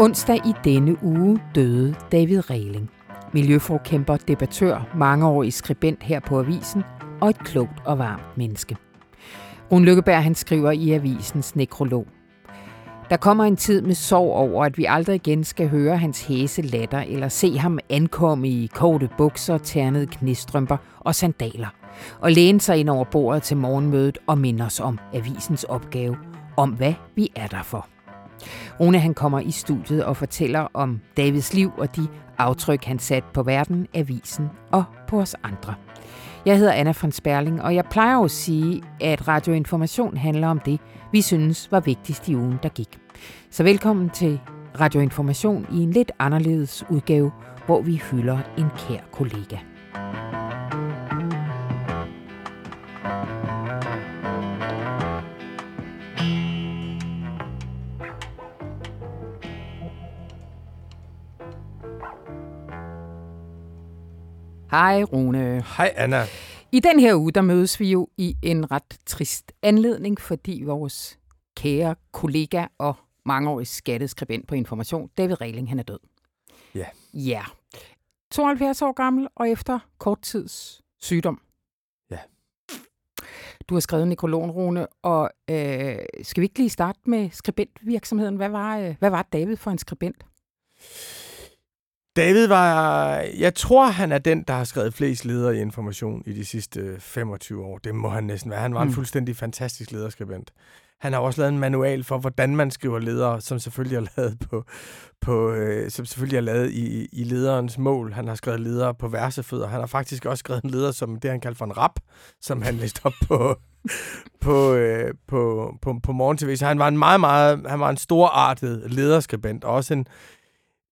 Onsdag i denne uge døde David Regling. Miljøforkæmper, debattør, mangeårig skribent her på Avisen og et klogt og varmt menneske. Rune Lykkeberg han skriver i avisens nekrolog. Der kommer en tid med sorg over, at vi aldrig igen skal høre hans hæse latter eller se ham ankomme i korte bukser, ternede knistrømper og sandaler og læne sig ind over bordet til morgenmødet og minde os om avisens opgave, om hvad vi er der for. Rune han kommer i studiet og fortæller om Davids liv og de aftryk, han satte på verden, avisen og på os andre. Jeg hedder Anna von Sperling, og jeg plejer at sige, at radioinformation handler om det, vi synes var vigtigst i ugen, der gik. Så velkommen til Radioinformation i en lidt anderledes udgave, hvor vi hylder en kær kollega. Hej Rune. Hej Anna. I den her uge, der mødes vi jo i en ret trist anledning, fordi vores kære kollega og mangeårig skatteskribent på Information, David Regling, han er død. Ja. Ja. 72 år gammel og efter kort tids sygdom. Ja. Du har skrevet nekrologen, Rune, og øh, skal vi ikke lige starte med skribentvirksomheden? Hvad var, øh, hvad var David for en skribent? David var, jeg tror, han er den, der har skrevet flest ledere i information i de sidste 25 år. Det må han næsten være. Han var mm. en fuldstændig fantastisk lederskribent. Han har også lavet en manual for, hvordan man skriver ledere, som selvfølgelig er lavet på, på øh, som selvfølgelig er lavet i, i lederens mål. Han har skrevet ledere på versefødder. Han har faktisk også skrevet en leder, som det han kalder for en rap, som han læste op på, på, øh, på, på, på morgen TV. Så han var en meget, meget, han var en storartet lederskribent, og også en,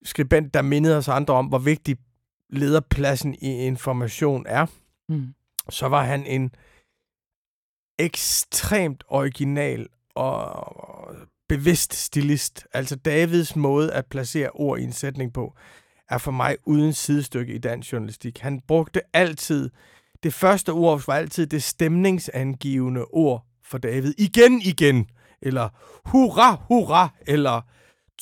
skribent, der mindede os andre om, hvor vigtig lederpladsen i information er. Mm. Så var han en ekstremt original og bevidst stilist. Altså Davids måde at placere ord i en sætning på, er for mig uden sidestykke i dansk journalistik. Han brugte altid, det første ord var altid det stemningsangivende ord for David. Igen, igen. Eller hurra, hurra. Eller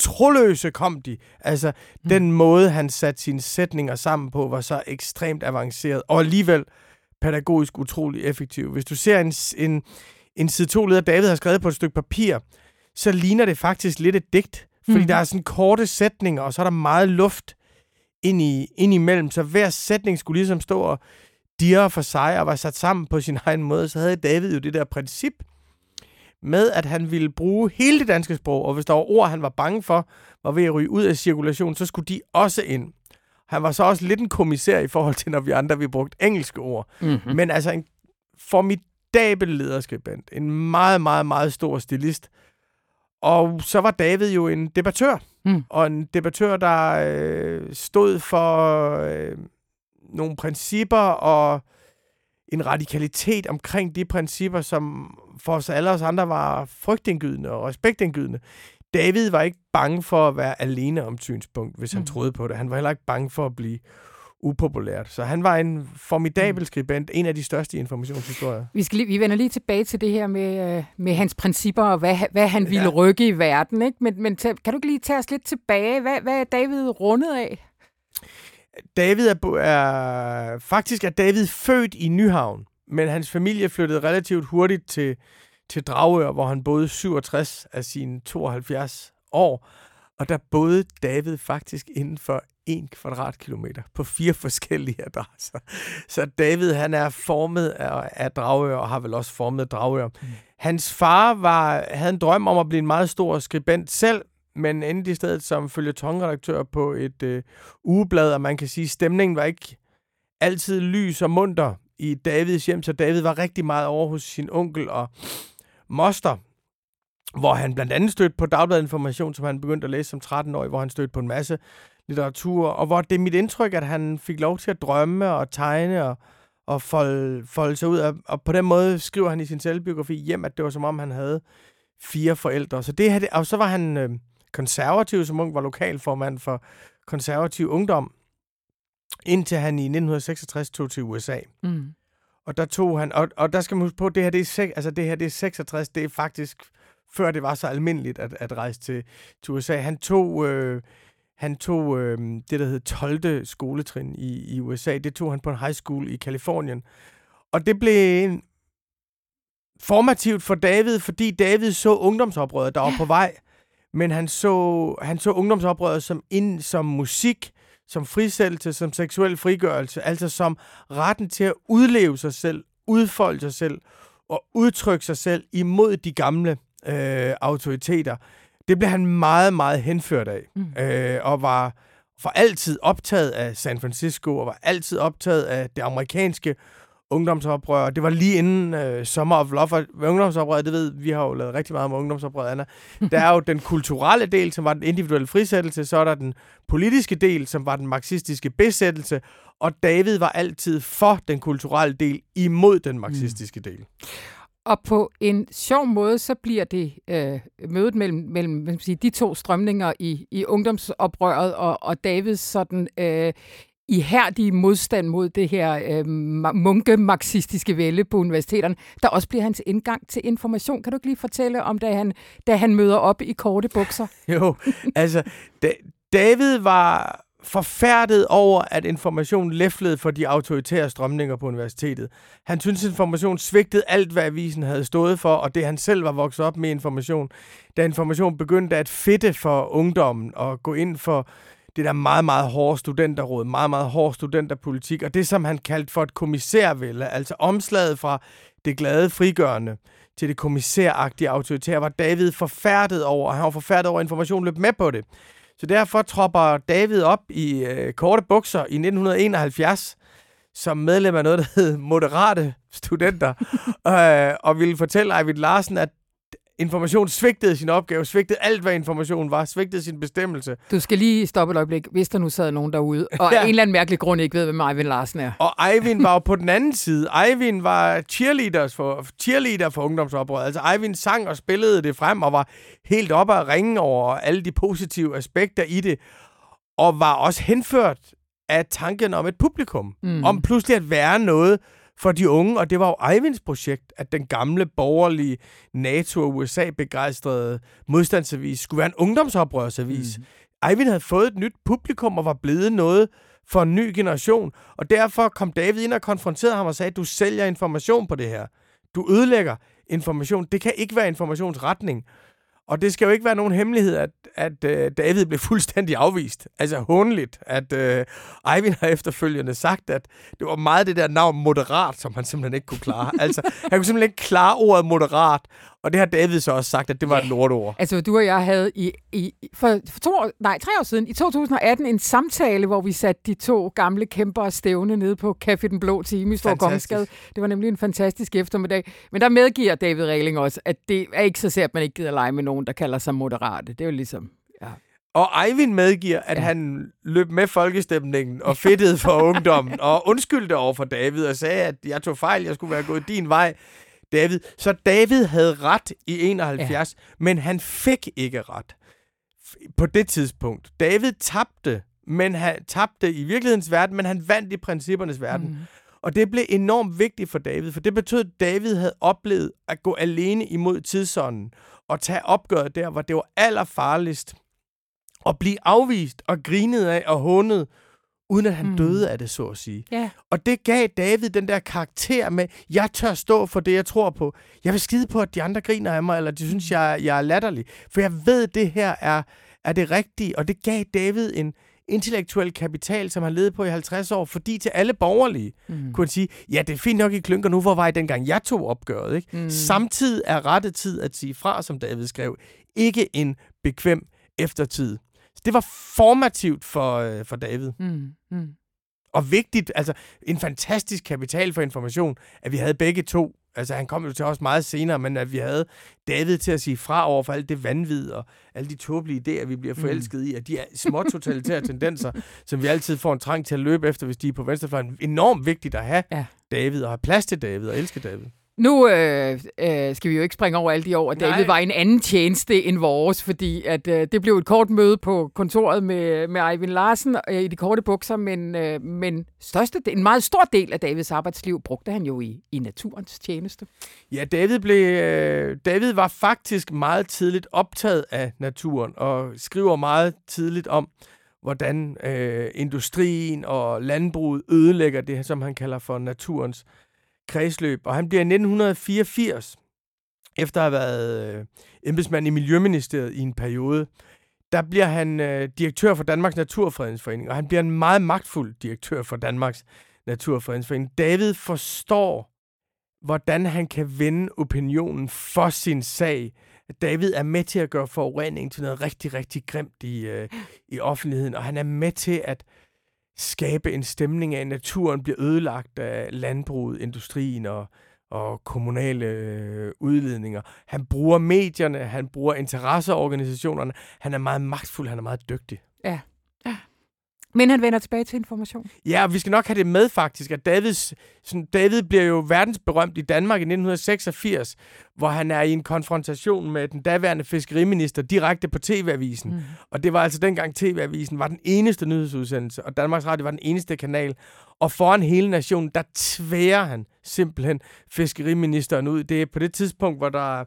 troløse kom de. Altså, mm. den måde, han satte sine sætninger sammen på, var så ekstremt avanceret, og alligevel pædagogisk utrolig effektiv. Hvis du ser en, en, en side 2 leder, David har skrevet på et stykke papir, så ligner det faktisk lidt et digt, fordi mm. der er sådan korte sætninger, og så er der meget luft ind, i, ind imellem, så hver sætning skulle ligesom stå og dirre for sig og var sat sammen på sin egen måde, så havde David jo det der princip, med, at han ville bruge hele det danske sprog, og hvis der var ord, han var bange for, var ved at ryge ud af cirkulation, så skulle de også ind. Han var så også lidt en kommissær i forhold til, når vi andre vi brugt engelske ord. Mm-hmm. Men altså en formidabel lederskribent. En meget, meget, meget stor stilist. Og så var David jo en debattør. Mm. Og en debattør, der øh, stod for øh, nogle principper og en radikalitet omkring de principper, som for os alle os andre var frygtindgydende og respektindgydende. David var ikke bange for at være alene om synspunkt, hvis han mm. troede på det. Han var heller ikke bange for at blive upopulært. Så han var en formidabel mm. skribent, en af de største informationshistorier. Vi, skal lige, vi vender lige tilbage til det her med, øh, med hans principper og hvad, hvad han ville ja. rykke i verden. Ikke? Men, men kan du ikke lige tage os lidt tilbage? Hvad, hvad er David rundet af? David er, er... Faktisk er David født i Nyhavn, men hans familie flyttede relativt hurtigt til, til Dragør, hvor han boede 67 af sine 72 år. Og der boede David faktisk inden for en kvadratkilometer på fire forskellige adresser. Så David, han er formet af, af Dragør, og har vel også formet Dragør. Mm. Hans far var, havde en drøm om at blive en meget stor skribent selv, men endte i stedet som følgetongredaktør på et øh, ugeblad, og man kan sige, at stemningen var ikke altid lys og munter i Davids hjem, så David var rigtig meget over hos sin onkel og moster, hvor han blandt andet stødte på Dagbladet Information, som han begyndte at læse som 13-årig, hvor han stødte på en masse litteratur, og hvor det er mit indtryk, at han fik lov til at drømme og tegne og, og folde, folde sig ud, og, og på den måde skriver han i sin selvbiografi hjem, at det var som om, han havde fire forældre. Så det her, og så var han... Øh, konservativ som ung, var lokalformand for konservativ ungdom, indtil han i 1966 tog til USA. Mm. Og der tog han, og, og der skal man huske på, at det her, det er, altså det her det er 66, det er faktisk før det var så almindeligt at, at rejse til, til USA. Han tog, øh, han tog øh, det, der hed 12. skoletrin i, i USA. Det tog han på en high school i Kalifornien. Og det blev formativt for David, fordi David så ungdomsoprøret, der var på vej. Men han så, han så ungdomsoprøret som, ind, som musik, som frisættelse, som seksuel frigørelse, altså som retten til at udleve sig selv, udfolde sig selv og udtrykke sig selv imod de gamle øh, autoriteter. Det blev han meget, meget henført af, mm. øh, og var for altid optaget af San Francisco, og var altid optaget af det amerikanske ungdomsoprør. Det var lige inden øh, Summer of Love. Og ungdomsoprør, det ved vi har jo lavet rigtig meget om ungdomsoprør, Anna. Der er jo den kulturelle del, som var den individuelle frisættelse, så er der den politiske del, som var den marxistiske besættelse, og David var altid for den kulturelle del imod den marxistiske del. Og på en sjov måde, så bliver det øh, mødet mellem, mellem hvad sige, de to strømninger i, i ungdomsoprøret og, og Davids sådan øh, ihærdige modstand mod det her øh, munke-marxistiske vælde på universiteterne, der også bliver hans indgang til information. Kan du ikke lige fortælle om, da han, da han møder op i korte bukser? jo, altså, da, David var forfærdet over, at information læflede for de autoritære strømninger på universitetet. Han synes, at information svigtede alt, hvad avisen havde stået for, og det han selv var vokset op med information. Da information begyndte at fitte for ungdommen og gå ind for det der meget, meget hårde studenterråd, meget, meget hård studenterpolitik, og det, som han kaldte for et kommissærvælde, altså omslaget fra det glade frigørende til det kommissæragtige autoritære, var David forfærdet over, og han var forfærdet over, at information løb med på det. Så derfor tropper David op i øh, korte bukser i 1971 som medlem af noget, der hed Moderate Studenter, øh, og ville fortælle Eivind Larsen, at information svigtede sin opgave, svigtede alt, hvad information var, svigtede sin bestemmelse. Du skal lige stoppe et øjeblik, hvis der nu sad nogen derude, og ja. en eller anden mærkelig grund ikke ved, hvem Eivind Larsen er. Og Eivind var jo på den anden side. Eivind var cheerleader for, cheerleader for ungdomsoprøret. Altså Eivind sang og spillede det frem, og var helt oppe at ringe over alle de positive aspekter i det, og var også henført af tanken om et publikum. Mm. Om pludselig at være noget, for de unge, og det var jo Eivinds projekt, at den gamle borgerlige NATO- og USA-begejstrede modstandsavis skulle være en ungdomsoprørsavis. Mm. Eivind havde fået et nyt publikum og var blevet noget for en ny generation, og derfor kom David ind og konfronterede ham og sagde, du sælger information på det her. Du ødelægger information. Det kan ikke være informationsretning. Og det skal jo ikke være nogen hemmelighed, at, at øh, David blev fuldstændig afvist. Altså håndeligt, at øh, Eivind har efterfølgende sagt, at det var meget det der navn moderat, som han simpelthen ikke kunne klare. altså, han kunne simpelthen ikke klare ordet moderat, og det har David så også sagt, at det var ja. et lortord. Altså, du og jeg havde i, i, for, for to år, nej, tre år siden, i 2018, en samtale, hvor vi satte de to gamle kæmper og stævne nede på Café Den Blå Time i Storgårdsgade. Det var nemlig en fantastisk eftermiddag. Men der medgiver David Regling også, at det er ikke så sært, at man ikke gider lege med nogen, der kalder sig moderate. Det er jo ligesom... Ja. Og Eivind medgiver, at ja. han løb med folkestemningen og fedtede for ungdommen, og undskyldte over for David og sagde, at jeg tog fejl, jeg skulle være gået din vej. David. Så David havde ret i 71, ja. men han fik ikke ret på det tidspunkt. David tabte, men han tabte i virkelighedens verden, men han vandt i princippernes verden. Mm. Og det blev enormt vigtigt for David, for det betød, at David havde oplevet at gå alene imod tidsånden og tage opgøret der, hvor det var allerfarligst. Og blive afvist og grinet af og hundet uden at han mm. døde af det, så at sige. Yeah. Og det gav David den der karakter med, jeg tør stå for det, jeg tror på. Jeg vil skide på, at de andre griner af mig, eller de synes, jeg, jeg er latterlig. For jeg ved, at det her er, er det rigtige, og det gav David en intellektuel kapital, som han levede på i 50 år, fordi til alle borgerlige mm. kunne sige, ja, det er fint nok, I klynker nu, hvor var I dengang, jeg tog opgøret. Ikke? Mm. Samtidig er rette tid at sige fra, som David skrev, ikke en bekvem eftertid. Så det var formativt for, øh, for David. Mm. Mm. Og vigtigt, altså en fantastisk kapital for information, at vi havde begge to. Altså han kom jo til os meget senere, men at vi havde David til at sige fra over for alt det vanvid og alle de tåbelige idéer, vi bliver mm. forelsket mm. i, og de små totalitære tendenser, som vi altid får en trang til at løbe efter, hvis de er på venstrefløjen. Enormt vigtigt at have ja. David og have plads til David og elske David. Nu øh, øh, skal vi jo ikke springe over alle de år, at David Nej. var en anden tjeneste end vores, fordi at øh, det blev et kort møde på kontoret med, med Eivind Larsen øh, i de korte bukser, men, øh, men største, en meget stor del af Davids arbejdsliv brugte han jo i, i naturens tjeneste. Ja, David, blev, øh, David var faktisk meget tidligt optaget af naturen og skriver meget tidligt om, hvordan øh, industrien og landbruget ødelægger det, som han kalder for naturens kredsløb. Og han bliver i 1984, efter at have været øh, embedsmand i Miljøministeriet i en periode, der bliver han øh, direktør for Danmarks Naturfredningsforening, og han bliver en meget magtfuld direktør for Danmarks Naturfredningsforening. David forstår, hvordan han kan vende opinionen for sin sag. David er med til at gøre forureningen til noget rigtig, rigtig grimt i, øh, i offentligheden, og han er med til at skabe en stemning af, at naturen bliver ødelagt af landbruget, industrien og, og kommunale øh, udledninger. Han bruger medierne, han bruger interesseorganisationerne. Han er meget magtfuld, han er meget dygtig. Ja. Men han vender tilbage til information. Ja, og vi skal nok have det med faktisk, at Davids, sådan, David bliver jo verdensberømt i Danmark i 1986, hvor han er i en konfrontation med den daværende fiskeriminister direkte på TV-avisen. Mm. Og det var altså dengang TV-avisen var den eneste nyhedsudsendelse, og Danmarks Radio var den eneste kanal. Og foran hele nationen, der tværer han simpelthen fiskeriministeren ud. Det er på det tidspunkt, hvor der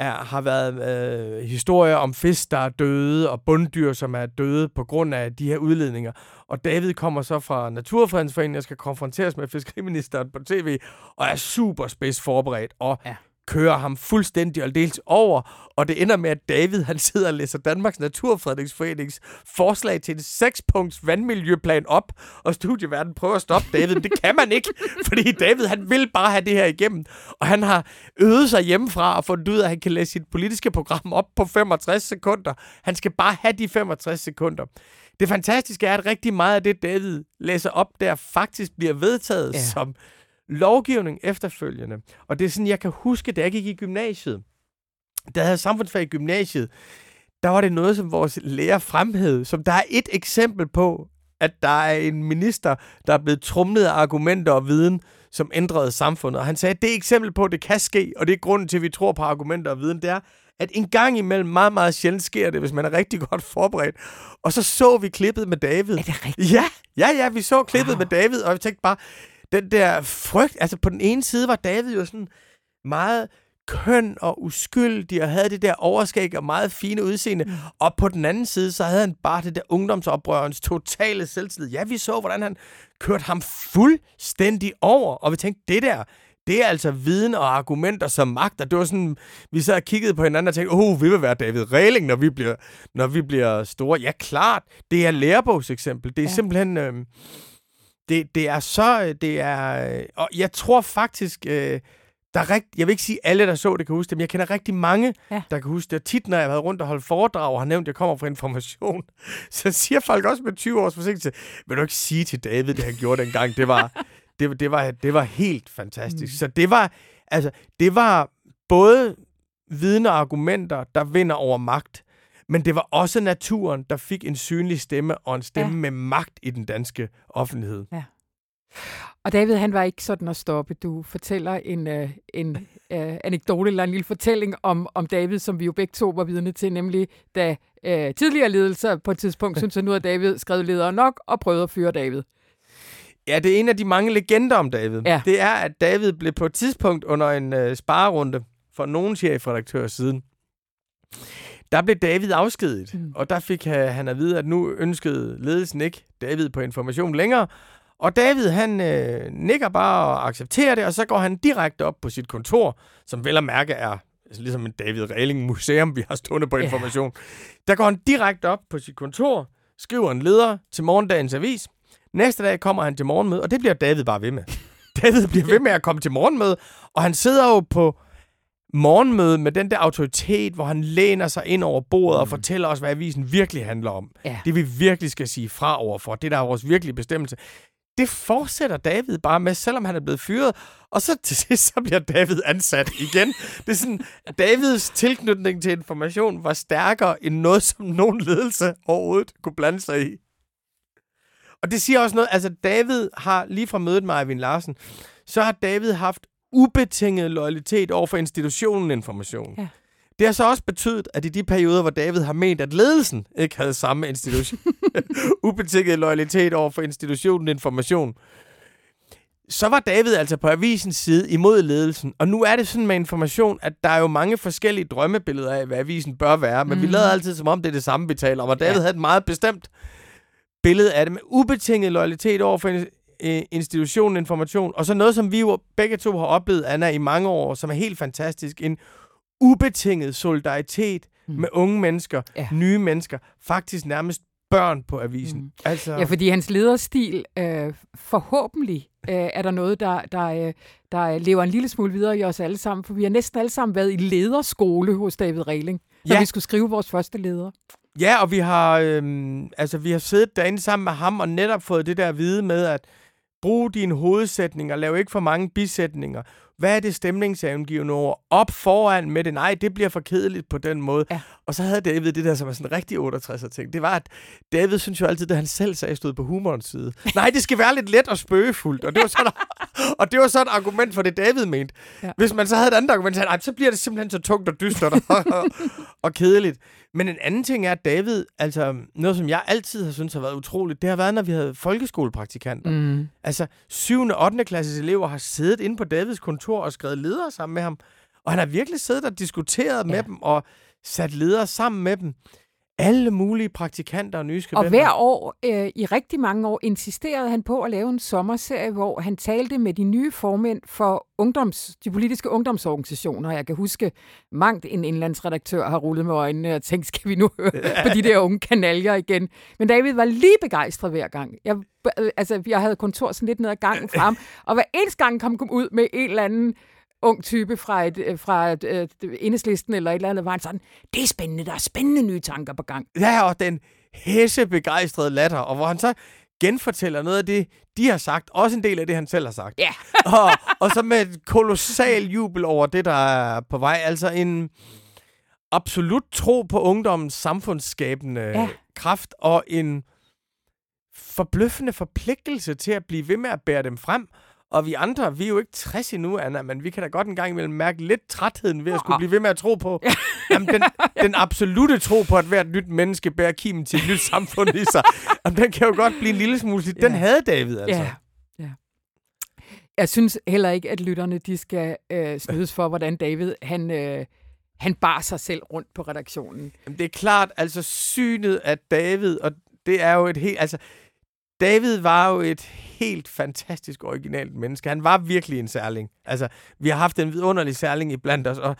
er, har været øh, historier om fisk, der er døde, og bunddyr, som er døde på grund af de her udledninger. Og David kommer så fra Naturfredningsforeningen og skal konfronteres med fiskeriministeren på tv, og er super spids forberedt. Og ja kører ham fuldstændig og dels over, og det ender med, at David han sidder og læser Danmarks Naturfredningsforenings forslag til en sekspunkts vandmiljøplan op, og studieverden prøver at stoppe David. Det kan man ikke, fordi David han vil bare have det her igennem, og han har øvet sig hjemmefra og fundet ud af, at han kan læse sit politiske program op på 65 sekunder. Han skal bare have de 65 sekunder. Det fantastiske er, at rigtig meget af det, David læser op der, faktisk bliver vedtaget ja. som lovgivning efterfølgende. Og det er sådan, jeg kan huske, da jeg gik i gymnasiet, der havde samfundsfag i gymnasiet, der var det noget, som vores lærer fremhævede, som der er et eksempel på, at der er en minister, der er blevet trumlet af argumenter og viden, som ændrede samfundet. Og han sagde, at det er et eksempel på, at det kan ske, og det er grunden til, at vi tror på argumenter og viden, det er, at en gang imellem meget, meget sjældent sker det, hvis man er rigtig godt forberedt. Og så så vi klippet med David. Er det rigtigt? Ja, ja, ja, vi så klippet wow. med David, og vi tænkte bare, den der frygt, altså på den ene side var David jo sådan meget køn og uskyldig, og havde det der overskæg og meget fine udseende. Mm. Og på den anden side, så havde han bare det der ungdomsoprørens totale selvtillid. Ja, vi så, hvordan han kørte ham fuldstændig over, og vi tænkte, det der, det er altså viden og argumenter som magter. Det var sådan, vi så og kiggede på hinanden og tænkte, oh, vi vil være David Regling, når vi bliver, når vi bliver store. Ja, klart. Det er lærebogseksempel. Det er ja. simpelthen... Øh, det, det er så... Øh, det er, øh, og jeg tror faktisk... Øh, der er rigt, jeg vil ikke sige alle, der så det, kan huske det, men jeg kender rigtig mange, ja. der kan huske det. Og tit, når jeg har været rundt og holdt foredrag og har nævnt, at jeg kommer fra information, så siger folk også med 20 års forsinkelse, vil du ikke sige til David, det han gjorde dengang? Det var, det, det var, det var helt fantastisk. Mm. Så det var, altså, det var både viden og argumenter, der vinder over magt, men det var også naturen, der fik en synlig stemme og en stemme ja. med magt i den danske offentlighed. Ja. Og David, han var ikke sådan at stoppe. Du fortæller en, uh, en uh, anekdote eller en lille fortælling om, om David, som vi jo begge to var vidne til, nemlig da uh, tidligere ledelser på et tidspunkt synes, at nu har David skrevet leder nok og prøvet at fyre David. Ja, det er en af de mange legender om David. Ja. Det er, at David blev på et tidspunkt under en uh, sparerunde for nogen chefredaktør siden der blev David afskediget, mm. og der fik han at vide, at nu ønskede ledelsen ikke David på information længere. Og David, han øh, nikker bare og accepterer det, og så går han direkte op på sit kontor, som vel at mærke er altså ligesom en David Reiling museum, vi har stående på information. Yeah. Der går han direkte op på sit kontor, skriver en leder til morgendagens avis. Næste dag kommer han til morgenmøde, og det bliver David bare ved med. David bliver ved med at komme til morgenmøde, og han sidder jo på morgenmøde med den der autoritet, hvor han læner sig ind over bordet mm. og fortæller os, hvad avisen virkelig handler om. Ja. Det vi virkelig skal sige fra overfor. Det der er vores virkelige bestemmelse. Det fortsætter David bare med, selvom han er blevet fyret. Og så til sidst, så bliver David ansat igen. det er sådan, Davids tilknytning til information var stærkere end noget, som nogen ledelse overhovedet kunne blande sig i. Og det siger også noget, altså David har lige fra mødet med Eivind Larsen, så har David haft ubetinget loyalitet over for institutionen information. Ja. Det har så også betydet, at i de perioder, hvor David har ment, at ledelsen ikke havde samme institution, ubetinget loyalitet over for institutionen information, så var David altså på avisens side imod ledelsen. Og nu er det sådan med information, at der er jo mange forskellige drømmebilleder af, hvad avisen bør være. Men mm. vi Mhm. lader altid, som om det er det samme, vi taler om. Og David Ja. havde et meget bestemt billede af det med ubetinget loyalitet over for øh, institutionen information. Og så noget, som vi jo begge to har oplevet, Anna, i mange år, som er helt fantastisk. En ubetinget solidaritet Mm. med unge mennesker, Ja. nye mennesker, faktisk nærmest børn på avisen. Mm. Altså, Ja, fordi hans lederstil, øh, forhåbentlig øh, er der noget, der, der, øh, der lever en lille smule videre i os alle sammen, for vi har næsten alle sammen været i lederskole hos David Reiling, når Ja. vi skulle skrive vores første leder. Ja, og vi har, øhm, altså, vi har siddet derinde sammen med ham og netop fået det der at vide med, at brug dine hovedsætninger, lav ikke for mange bisætninger. Hvad er det stemningsangivende ord? Op foran med det. Nej, det bliver for kedeligt på den måde. Ja. Og så havde David det der, som er sådan en rigtig 68'er ting. Det var, at David synes jo altid, at han selv sagde, stod på humorens side. Nej, det skal være lidt let og spøgefuldt. Og det var sådan, og det var så et argument for det, David mente. Ja. Hvis man så havde et andet argument, så, nej, så bliver det simpelthen så tungt og dystert og, og, og kedeligt. Men en anden ting er, at David, altså noget, som jeg altid har syntes har været utroligt, det har været, når vi havde folkeskolepraktikanter. Mm. Altså, 7. og 8. klasses elever har siddet inde på Davids kontor og skrevet ledere sammen med ham. Og han har virkelig siddet og diskuteret. Ja. med dem og sat ledere sammen med dem. Alle mulige praktikanter og nye Og hver år, øh, i rigtig mange år, insisterede han på at lave en sommerserie, hvor han talte med de nye formænd for ungdoms, de politiske ungdomsorganisationer. Jeg kan huske, mangt en indlandsredaktør har rullet med øjnene og tænkt, skal vi nu høre på de der unge kanaljer igen? Men David var lige begejstret hver gang. Jeg, øh, altså, jeg havde kontor sådan lidt ned ad gangen fra ham, og hver eneste gang kom kom ud med en eller anden ung type fra, et, øh, fra et, et, enhedslisten eller et eller andet, var han sådan, det er spændende, der er spændende nye tanker på gang. Ja, og den hæsse begejstrede latter, og hvor han så genfortæller noget af det, de har sagt. Også en del af det, han selv har sagt. Ja. og, og så med et kolossal jubel over det, der er på vej. Altså en absolut tro på ungdommens samfundsskabende Ja. ja. kraft, og en forbløffende forpligtelse til at blive ved med at bære dem frem. Og vi andre, vi er jo ikke 60 endnu, Anna, men vi kan da godt en gang imellem mærke lidt trætheden ved at skulle Nå. blive ved med at tro på. Jamen, den, den absolute tro på, at hvert nyt menneske bærer kimen til et nyt samfund i sig, jamen, den kan jo godt blive en lille smule. Den Ja. havde David, altså. Ja, ja. Jeg synes heller ikke, at lytterne de skal øh, snydes for, hvordan David han, øh, han bar sig selv rundt på redaktionen. Jamen, det er klart, altså synet af David, og det er jo et helt... Altså, David var jo et helt fantastisk originalt menneske. Han var virkelig en særling. Altså, vi har haft en vidunderlig særling i blandt os, og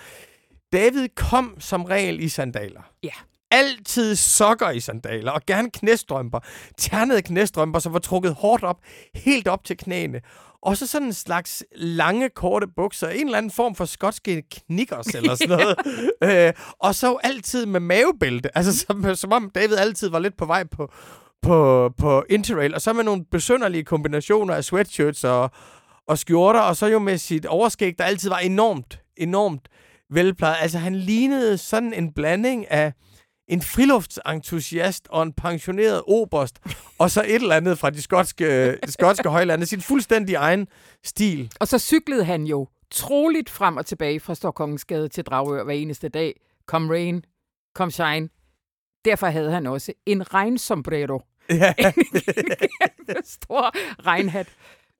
David kom som regel i sandaler. Ja. Altid sokker i sandaler, og gerne knæstrømper. Ternede knæstrømper, som var trukket hårdt op, helt op til knæene. Og så sådan en slags lange, korte bukser. En eller anden form for skotske knickers eller sådan noget. øh, og så altid med mavebælte. Altså som, som om David altid var lidt på vej på, på, på Interrail. Og så med nogle besønderlige kombinationer af sweatshirts og, og skjorter. Og så jo med sit overskæg, der altid var enormt, enormt velplejet. Altså han lignede sådan en blanding af en friluftsentusiast og en pensioneret oberst, og så et eller andet fra de skotske, de skotske højlande. Sin fuldstændig egen stil. Og så cyklede han jo troligt frem og tilbage fra Storkongensgade til Dragør hver eneste dag. Come rain, come shine. Derfor havde han også en regnsombrero. Ja. En stor regnhat.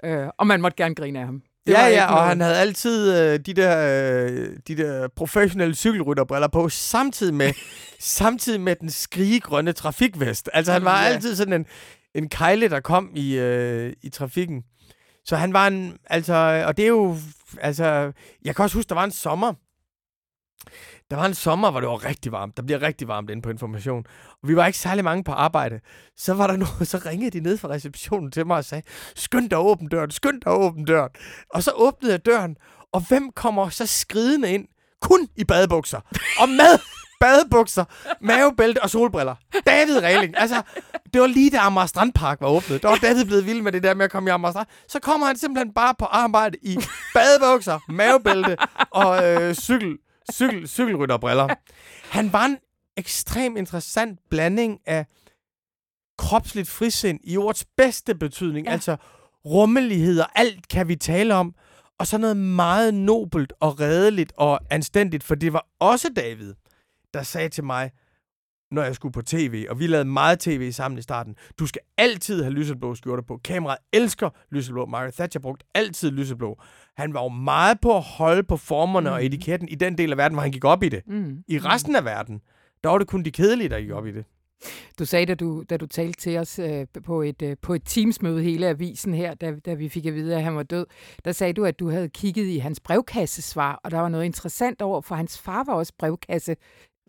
Øh, og man måtte gerne grine af ham. Det ja, ja, og noget- han havde altid øh, de, der, øh, de der professionelle cykelrytterbriller på, samtidig med, samtidig med den skrigegrønne trafikvest. Altså, han var Ja. altid sådan en, en kejle, der kom i, øh, i trafikken. Så han var en, altså, og det er jo, altså, jeg kan også huske, der var en sommer, der var en sommer, hvor det var rigtig varmt. Der bliver rigtig varmt inde på information. Og vi var ikke særlig mange på arbejde. Så var der noget, så ringede de ned fra receptionen til mig og sagde, skynd dig at åbne døren, skynd dig at åbne døren. Og så åbnede jeg døren, og hvem kommer så skridende ind? Kun i badebukser. Og med badebukser, mavebælte og solbriller. David Regling. Altså, det var lige da Amager Strandpark var åbnet. Der var David blevet vild med det der med at komme i Amager Strand. Så kommer han simpelthen bare på arbejde i badebukser, mavebælte og øh, cykel, cykel, cykelrytterbriller. Han var en ekstrem interessant blanding af kropsligt frisind i ordets bedste betydning. Ja. Altså rummelighed og alt kan vi tale om. og så noget meget nobelt og redeligt og anstændigt, for det var også David, der sagde til mig, når jeg skulle på tv, og vi lavede meget tv sammen i starten. Du skal altid have lyseblå skjorter på. Kameraet elsker lyseblå. Margaret Thatcher brugte altid lyseblå. Han var jo meget på at holde på formerne mm. og etiketten i den del af verden, hvor han gik op i det. Mm. I resten af verden, der var det kun de kedelige, der gik op i det. Du sagde, da du, da du talte til os øh, på et, øh, på et teamsmøde hele avisen her, da, da vi fik at vide, at han var død, der sagde du, at du havde kigget i hans brevkassesvar, og der var noget interessant over, for hans far var også brevkasse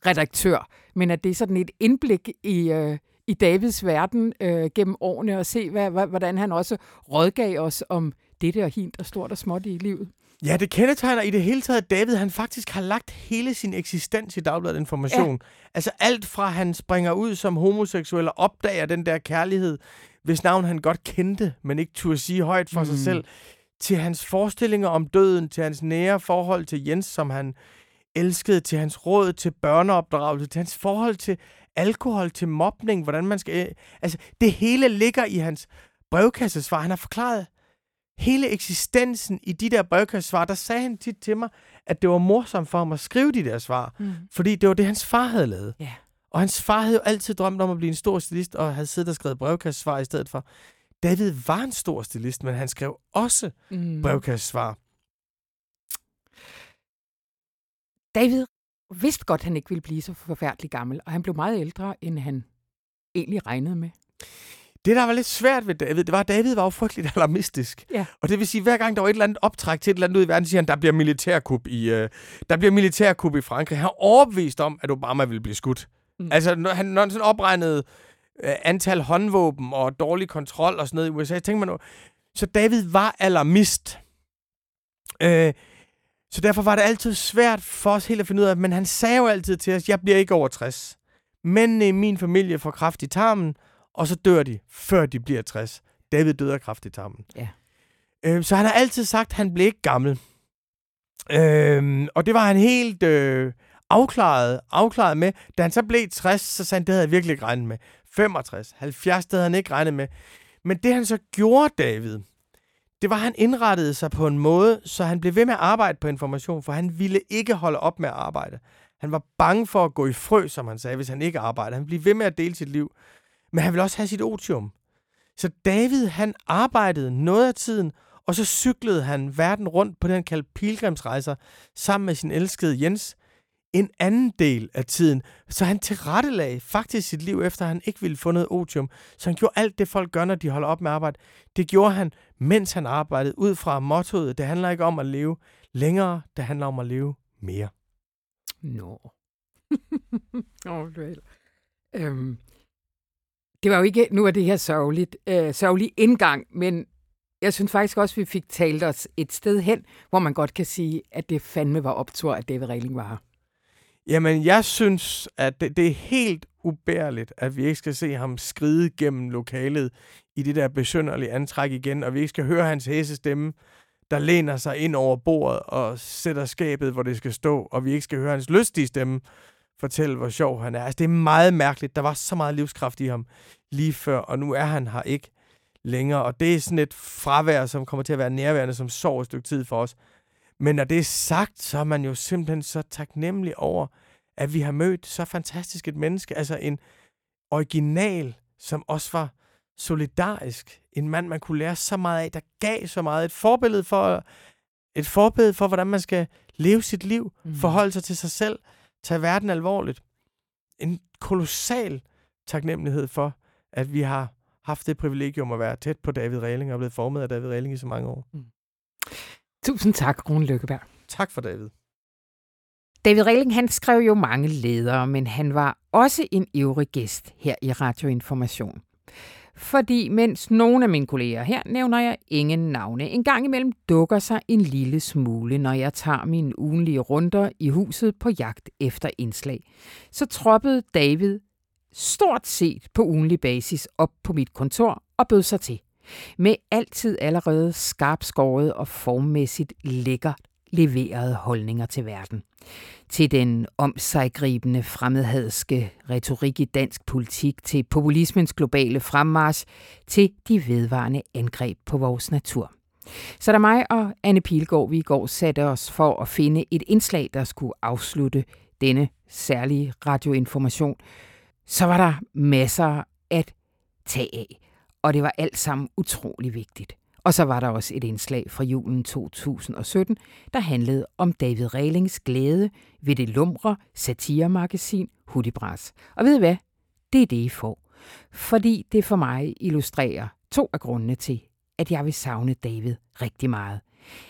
redaktør, men at det er sådan et indblik i, øh, i Davids verden øh, gennem årene, og se, hvad, hvordan han også rådgav os om det og hint og stort og småt i livet. Ja, det kendetegner i det hele taget, at David han faktisk har lagt hele sin eksistens i Dagbladet Information. Ja. Altså alt fra han springer ud som homoseksuel og opdager den der kærlighed, hvis navn han godt kendte, men ikke turde sige højt for mm. sig selv, til hans forestillinger om døden, til hans nære forhold til Jens, som han elskede, til hans råd til børneopdragelse, til hans forhold til alkohol, til mobning, hvordan man skal... Altså, det hele ligger i hans brevkassesvar. Han har forklaret hele eksistensen i de der brevkassesvar. Der sagde han tit til mig, at det var morsomt for ham at skrive de der svar, mm. fordi det var det, hans far havde lavet. Yeah. Og hans far havde jo altid drømt om at blive en stor stilist, og havde siddet og skrevet brevkassesvar i stedet for. David var en stor stilist, men han skrev også mm. brevkassesvar. David vidste godt, at han ikke ville blive så forfærdelig gammel, og han blev meget ældre, end han egentlig regnede med. Det, der var lidt svært ved David, det var, at David var jo frygteligt alarmistisk. Ja. Og det vil sige, at hver gang der var et eller andet optræk til et eller andet ud i verden, siger han, der bliver militærkup i, uh, der bliver militærkup i Frankrig. Han er overbevist om, at Obama ville blive skudt. Mm. Altså, når han, når han sådan opregnede uh, antal håndvåben og dårlig kontrol og sådan noget i USA, så tænkte man, så David var alarmist. Uh, så derfor var det altid svært for os helt at finde ud af, men han sagde jo altid til os, jeg bliver ikke over 60. Men i min familie får kraft i tarmen, og så dør de, før de bliver 60. David døde af kraft i tarmen. Ja. Øh, så han har altid sagt, at han blev ikke gammel. Øh, og det var han helt øh, afklaret, afklaret med. Da han så blev 60, så sagde han, det havde jeg virkelig ikke regnet med. 65, 70, det havde han ikke regnet med. Men det han så gjorde, David, det var, at han indrettede sig på en måde, så han blev ved med at arbejde på information, for han ville ikke holde op med at arbejde. Han var bange for at gå i frø, som han sagde, hvis han ikke arbejdede. Han blev ved med at dele sit liv. Men han ville også have sit otium. Så David, han arbejdede noget af tiden, og så cyklede han verden rundt på den kaldte pilgrimsrejser sammen med sin elskede Jens en anden del af tiden. Så han tilrettelagde faktisk sit liv, efter han ikke ville få noget otium. Så han gjorde alt det, folk gør, når de holder op med arbejde. Det gjorde han, mens han arbejdede, ud fra mottoet, det handler ikke om at leve længere, det handler om at leve mere. Nå. No. oh, øhm, det var jo ikke, nu er det her sørgeligt, øh, sørgelig indgang, men jeg synes faktisk også, vi fik talt os et sted hen, hvor man godt kan sige, at det fandme var optur, at David Reiling var her. Jamen, jeg synes, at det, det er helt ubærligt, at vi ikke skal se ham skride gennem lokalet i det der besynderlige antræk igen, og vi ikke skal høre hans hæse stemme, der læner sig ind over bordet og sætter skabet, hvor det skal stå, og vi ikke skal høre hans lystige stemme fortælle, hvor sjov han er. Altså, det er meget mærkeligt. Der var så meget livskraft i ham lige før, og nu er han her ikke længere. Og det er sådan et fravær, som kommer til at være nærværende, som sår et stykke tid for os. Men når det er sagt, så er man jo simpelthen så taknemmelig over, at vi har mødt så fantastisk et menneske. Altså en original, som også var solidarisk. En mand, man kunne lære så meget af, der gav så meget. Et forbillede for, et forbillede for hvordan man skal leve sit liv, mm. forholde sig til sig selv, tage verden alvorligt. En kolossal taknemmelighed for, at vi har haft det privilegium at være tæt på David Reiling og blevet formet af David Reiling i så mange år. Mm. Tusind tak, Rune Lykkeberg. Tak for David. David Reiling, han skrev jo mange ledere, men han var også en ivrig gæst her i Radioinformation. Fordi mens nogle af mine kolleger her nævner jeg ingen navne, en gang imellem dukker sig en lille smule, når jeg tager mine ugenlige runder i huset på jagt efter indslag. Så troppede David stort set på ugenlig basis op på mit kontor og bød sig til med altid allerede skarpskåret og formmæssigt lækkert leverede holdninger til verden. Til den omsejgribende fremmedhadske retorik i dansk politik, til populismens globale fremmarsch, til de vedvarende angreb på vores natur. Så da mig og Anne Pilgaard, vi i går satte os for at finde et indslag, der skulle afslutte denne særlige radioinformation, så var der masser at tage af, og det var alt sammen utrolig vigtigt. Og så var der også et indslag fra julen 2017, der handlede om David Rehlings glæde ved det lumre satiremagasin Hudibras. Og ved I hvad? Det er det, I får. Fordi det for mig illustrerer to af grundene til, at jeg vil savne David rigtig meget.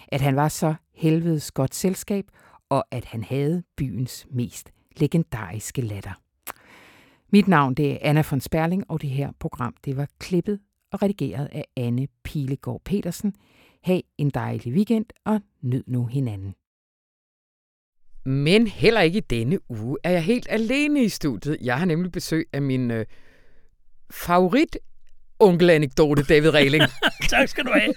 At han var så helvedes godt selskab, og at han havde byens mest legendariske latter. Mit navn det er Anna von Sperling, og det her program det var klippet og redigeret af Anne Pilegaard Petersen. Ha' en dejlig weekend, og nyd nu hinanden. Men heller ikke i denne uge er jeg helt alene i studiet. Jeg har nemlig besøg af min øh, favorit onkelanekdote, David Regling. tak skal du have.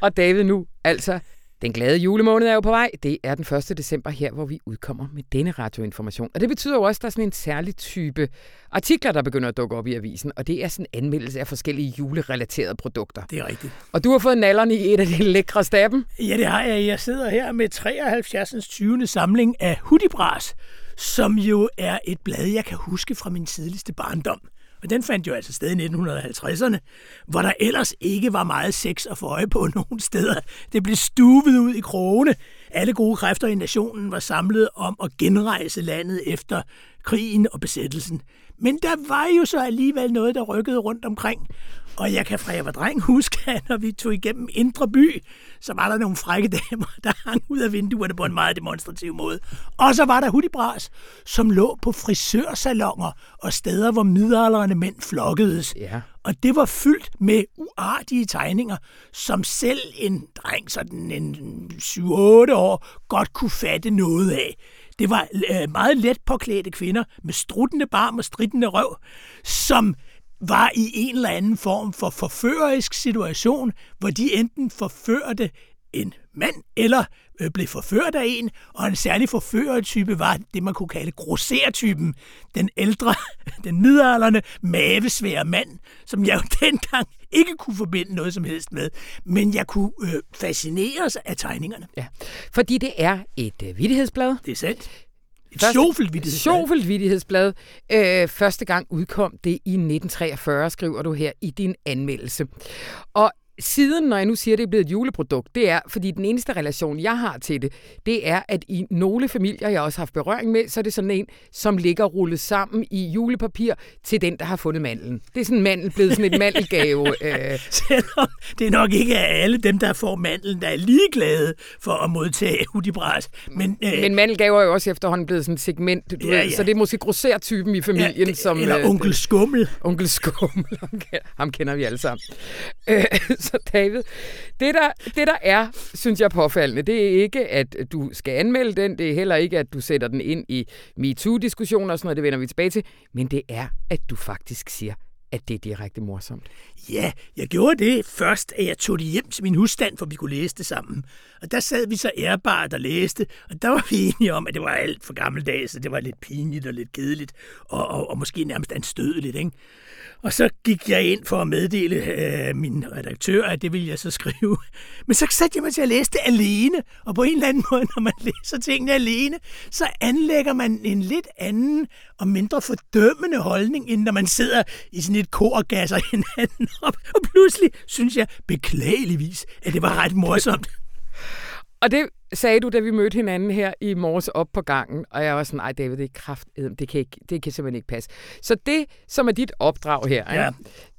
og David nu, altså den glade julemåned er jo på vej. Det er den 1. december her, hvor vi udkommer med denne radioinformation. Og det betyder jo også, at der er sådan en særlig type artikler, der begynder at dukke op i avisen. Og det er sådan en anmeldelse af forskellige julerelaterede produkter. Det er rigtigt. Og du har fået nallerne i et af de lækre staben. Ja, det har jeg. Jeg sidder her med 73. 20. samling af Hudibras, som jo er et blad, jeg kan huske fra min tidligste barndom. Men den fandt jo altså sted i 1950'erne, hvor der ellers ikke var meget sex at få øje på nogen steder. Det blev stuvet ud i krogene. Alle gode kræfter i nationen var samlet om at genrejse landet efter krigen og besættelsen. Men der var jo så alligevel noget, der rykkede rundt omkring. Og jeg kan fra jeg var dreng huske, at når vi tog igennem Indre By, så var der nogle frække damer, der hang ud af vinduerne på en meget demonstrativ måde. Og så var der Hudibras, som lå på frisørsalonger og steder, hvor midaldrende mænd flokkedes. Ja. Og det var fyldt med uartige tegninger, som selv en dreng, sådan en 7-8 år, godt kunne fatte noget af. Det var øh, meget let påklædte kvinder med struttende barm og strittende røv, som var i en eller anden form for forførerisk situation, hvor de enten forførte en mand eller øh, blev forført af en, og en særlig forførertype var det, man kunne kalde grossertypen. Den ældre, den midalderne, mavesvære mand, som jeg jo dengang ikke kunne forbinde noget som helst med, men jeg kunne øh, fascineres af tegningerne. Ja, fordi det er et øh, vidighedsblad. Det er sandt. Et sjovfelt vittighedsblad. Sjovfelt vittighedsblad. Øh, første gang udkom det i 1943, skriver du her i din anmeldelse. Og siden, når jeg nu siger, at det er blevet et juleprodukt, det er, fordi den eneste relation, jeg har til det, det er, at i nogle familier, jeg også har haft berøring med, så er det sådan en, som ligger rullet sammen i julepapir til den, der har fundet mandlen. Det er sådan en mandel blevet sådan et mandelgave. øh. Selvom det er nok ikke alle dem, der får mandlen, der er ligeglade for at modtage hudibras. Men, øh, Men mandelgaver er jo også efterhånden blevet sådan et segment, du ja, ved, ja. så det er måske grosser-typen i familien. Ja, som, eller øh, onkel Skummel. Onkel Skummel, ham kender vi alle sammen. Øh, altså David, det der, det der er, synes jeg påfaldende, det er ikke, at du skal anmelde den, det er heller ikke, at du sætter den ind i MeToo-diskussioner og sådan noget, det vender vi tilbage til, men det er, at du faktisk siger, at det er direkte morsomt. Ja, jeg gjorde det først, at jeg tog det hjem til min husstand, for vi kunne læse det sammen. Og der sad vi så ærbart og læste, og der var vi enige om, at det var alt for gammeldags, så det var lidt pinligt og lidt kedeligt, og, og, og måske nærmest anstødeligt. Ikke? Og så gik jeg ind for at meddele øh, min redaktør, at det ville jeg så skrive. Men så satte jeg mig til at læse det alene, og på en eller anden måde, når man læser tingene alene, så anlægger man en lidt anden og mindre fordømmende holdning, end når man sidder i sådan et kor og gasser hinanden op. Og pludselig synes jeg beklageligvis, at det var ret morsomt. Og det sagde du, da vi mødte hinanden her i morges op på gangen, og jeg var sådan, nej David, det er kraft, det kan, ikke, det kan simpelthen ikke passe. Så det, som er dit opdrag her, ja.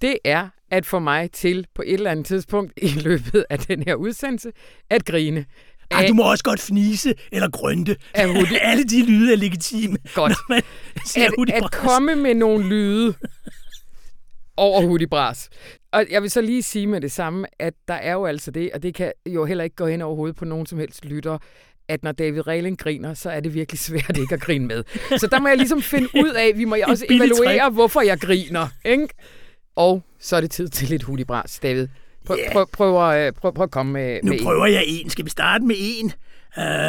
det er at få mig til på et eller andet tidspunkt i løbet af den her udsendelse at grine. Ej, du må også godt fnise eller grønte. Alle de lyde er legitime. Godt. At, at komme med nogle lyde over Hudibras. Og jeg vil så lige sige med det samme, at der er jo altså det, og det kan jo heller ikke gå hen over hovedet på nogen som helst lytter, at når David Rehling griner, så er det virkelig svært ikke at grine med. Så der må jeg ligesom finde ud af, vi må også evaluere, hvorfor jeg griner. Ikke? Og så er det tid til lidt hudibras, David. Prøv, yeah. prøv, prøv, prøv, prøv, prøv at komme med, Nu med prøver en. jeg en. Skal vi starte med en?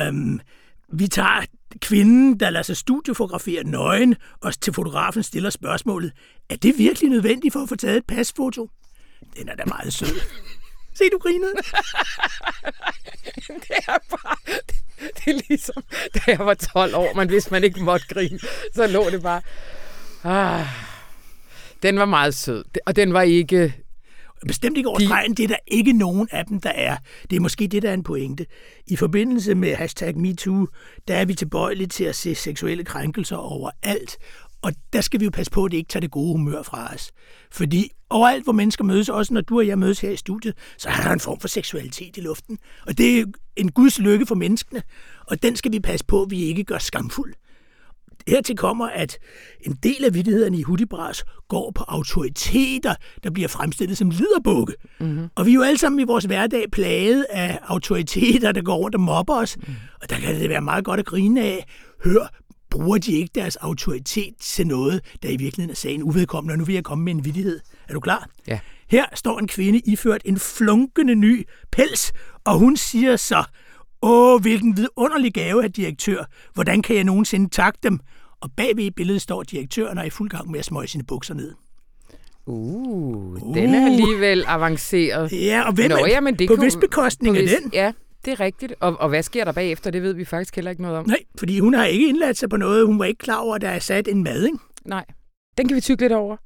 Um, vi tager kvinden, der lader sig studiofotografere nøgen, og til fotografen stiller spørgsmålet, er det virkelig nødvendigt for at få taget et pasfoto? Den er da meget sød. Se, du grinede. det er bare... Det, det er ligesom, da jeg var 12 år, men hvis man ikke måtte grine, så lå det bare... Ah, den var meget sød, og den var ikke... Bestemt ikke over stregen. Det er der ikke nogen af dem, der er. Det er måske det, der er en pointe. I forbindelse med hashtag MeToo, der er vi tilbøjelige til at se seksuelle krænkelser overalt. Og der skal vi jo passe på, at det ikke tager det gode humør fra os. Fordi overalt, hvor mennesker mødes, også når du og jeg mødes her i studiet, så er der en form for seksualitet i luften. Og det er en guds lykke for menneskene, og den skal vi passe på, at vi ikke gør skamfuld. Hertil kommer, at en del af vidtighederne i Hudibras går på autoriteter, der bliver fremstillet som liderbukke. Mm-hmm. Og vi er jo alle sammen i vores hverdag plaget af autoriteter, der går rundt og mobber os. Mm. Og der kan det være meget godt at grine af. Hør, bruger de ikke deres autoritet til noget, der i virkeligheden er sagen uvedkommende, og nu vil jeg komme med en vidighed. Er du klar? Ja. Her står en kvinde iført en flunkende ny pels, og hun siger så, Åh, hvilken vidunderlig gave af direktør. Hvordan kan jeg nogensinde takke dem? Og bagved i billedet står direktøren og er i fuld gang med at smøge sine bukser ned. Uh, uh. den er alligevel avanceret. Ja, og hvem Nå, ja, men det på hvis bekostning af den? Ja, det er rigtigt. Og, og hvad sker der bagefter? Det ved vi faktisk heller ikke noget om. Nej, fordi hun har ikke indladt sig på noget. Hun var ikke klar over, at der er sat en mad, ikke? Nej. Den kan vi tykke lidt over.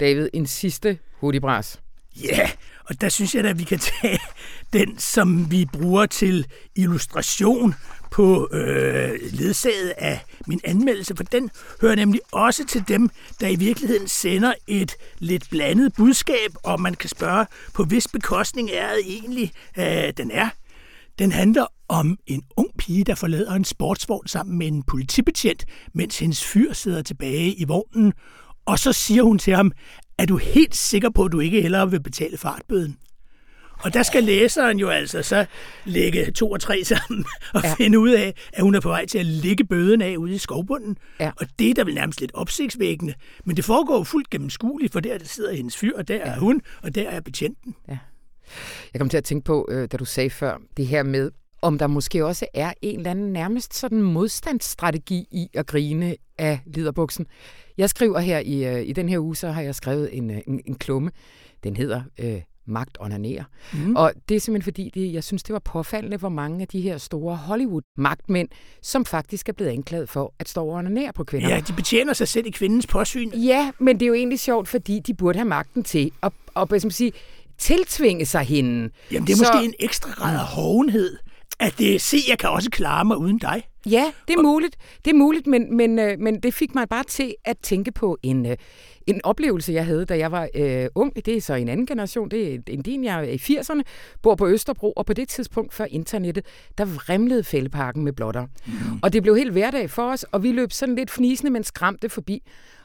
David, en sidste hudibras. Ja, yeah, og der synes jeg da, at vi kan tage den, som vi bruger til illustration på øh, ledsaget af min anmeldelse, for den hører nemlig også til dem, der i virkeligheden sender et lidt blandet budskab, og man kan spørge, på hvis bekostning er det egentlig, øh, den er. Den handler om en ung pige, der forlader en sportsvogn sammen med en politibetjent, mens hendes fyr sidder tilbage i vognen, og så siger hun til ham, er du helt sikker på, at du ikke hellere vil betale fartbøden? Og der skal læseren jo altså så lægge to og tre sammen og ja. finde ud af, at hun er på vej til at lægge bøden af ude i skovbunden. Ja. Og det er da vel nærmest lidt opsigtsvækkende. Men det foregår fuldt gennemskueligt, for der, der sidder hendes fyr, og der ja. er hun, og der er betjenten. Ja. Jeg kom til at tænke på, øh, da du sagde før, det her med, om der måske også er en eller anden nærmest sådan modstandsstrategi i at grine af liderbuksen. Jeg skriver her i, øh, i den her uge, så har jeg skrevet en, øh, en, en klumme. Den hedder øh, Magt onanerer. Mm. Og det er simpelthen fordi, det, jeg synes, det var påfaldende, hvor mange af de her store Hollywood-magtmænd, som faktisk er blevet anklaget for at stå og onanere på kvinder. Ja, de betjener sig selv i kvindens påsyn. Ja, men det er jo egentlig sjovt, fordi de burde have magten til at, at, at, sige, tiltvinge sig hende. Jamen, det er så... måske en ekstra grad af hovenhed at det, se, jeg kan også klare mig uden dig. Ja, det er og... muligt. Det er muligt, men, men, øh, men det fik mig bare til at tænke på en, øh, en oplevelse, jeg havde, da jeg var øh, ung. Det er så en anden generation. Det er en din, jeg er i 80'erne, bor på Østerbro, og på det tidspunkt før internettet, der vrimlede fældeparken med blotter. Mm. Og det blev helt hverdag for os, og vi løb sådan lidt fnisende, men skræmte forbi.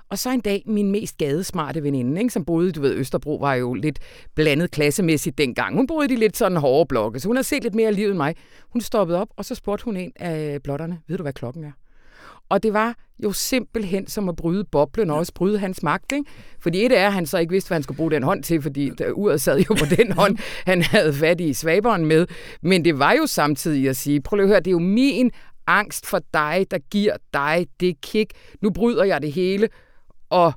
Og så en dag min mest gadesmarte veninde, ikke, som boede, du ved, Østerbro var jo lidt blandet klassemæssigt dengang. Hun boede i de lidt sådan hårde blokke, så hun har set lidt mere af livet end mig. Hun stoppede op, og så spurgte hun en af blotterne, ved du hvad klokken er? Og det var jo simpelthen som at bryde boblen og også bryde hans magt. Ikke? Fordi et er, at han så ikke vidste, hvad han skulle bruge den hånd til, fordi uret sad jo på den hånd, han havde fat i svaberen med. Men det var jo samtidig at sige, prøv at høre, det er jo min angst for dig, der giver dig det kick. Nu bryder jeg det hele, og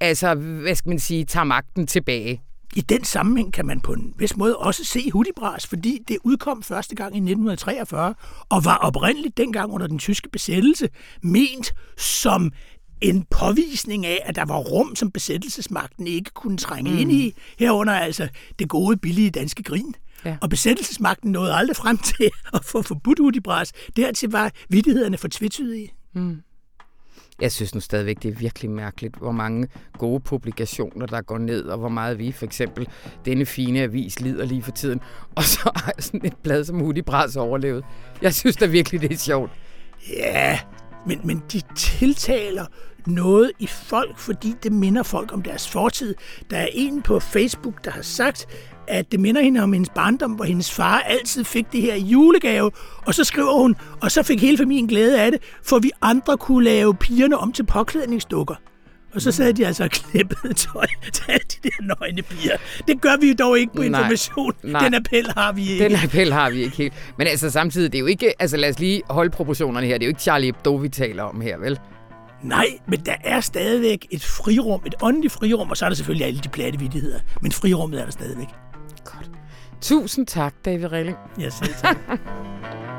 altså, hvad skal man sige, tager magten tilbage. I den sammenhæng kan man på en vis måde også se Hudibras, fordi det udkom første gang i 1943, og var oprindeligt dengang under den tyske besættelse ment som en påvisning af, at der var rum, som besættelsesmagten ikke kunne trænge mm. ind i, herunder altså det gode, billige danske grin. Ja. Og besættelsesmagten nåede aldrig frem til at få forbudt Hudibras. Dertil var vidtighederne for tvetydige. Mm. Jeg synes nu stadigvæk, det er virkelig mærkeligt, hvor mange gode publikationer, der går ned, og hvor meget vi for eksempel denne fine avis lider lige for tiden. Og så har sådan et blad som Hudibras overlevet. Jeg synes da virkelig, det er sjovt. Ja, men, men de tiltaler noget i folk, fordi det minder folk om deres fortid. Der er en på Facebook, der har sagt, at det minder hende om hendes barndom, hvor hendes far altid fik det her julegave, og så skriver hun, og så fik hele familien glæde af det, for vi andre kunne lave pigerne om til påklædningsdukker. Og så sagde de altså klippet tøj til alle de der nøgne piger. Det gør vi dog ikke på information. Nej, nej. Den appel har vi ikke. Den appel har vi ikke helt. Men altså samtidig, det er jo ikke... Altså lad os lige holde proportionerne her. Det er jo ikke Charlie Hebdo, vi taler om her, vel? Nej, men der er stadigvæk et frirum, et åndeligt frirum, og så er der selvfølgelig alle de platte vidtigheder. Men frirummet er der stadigvæk. Tusind tak, David Relling. Jeg selv tak.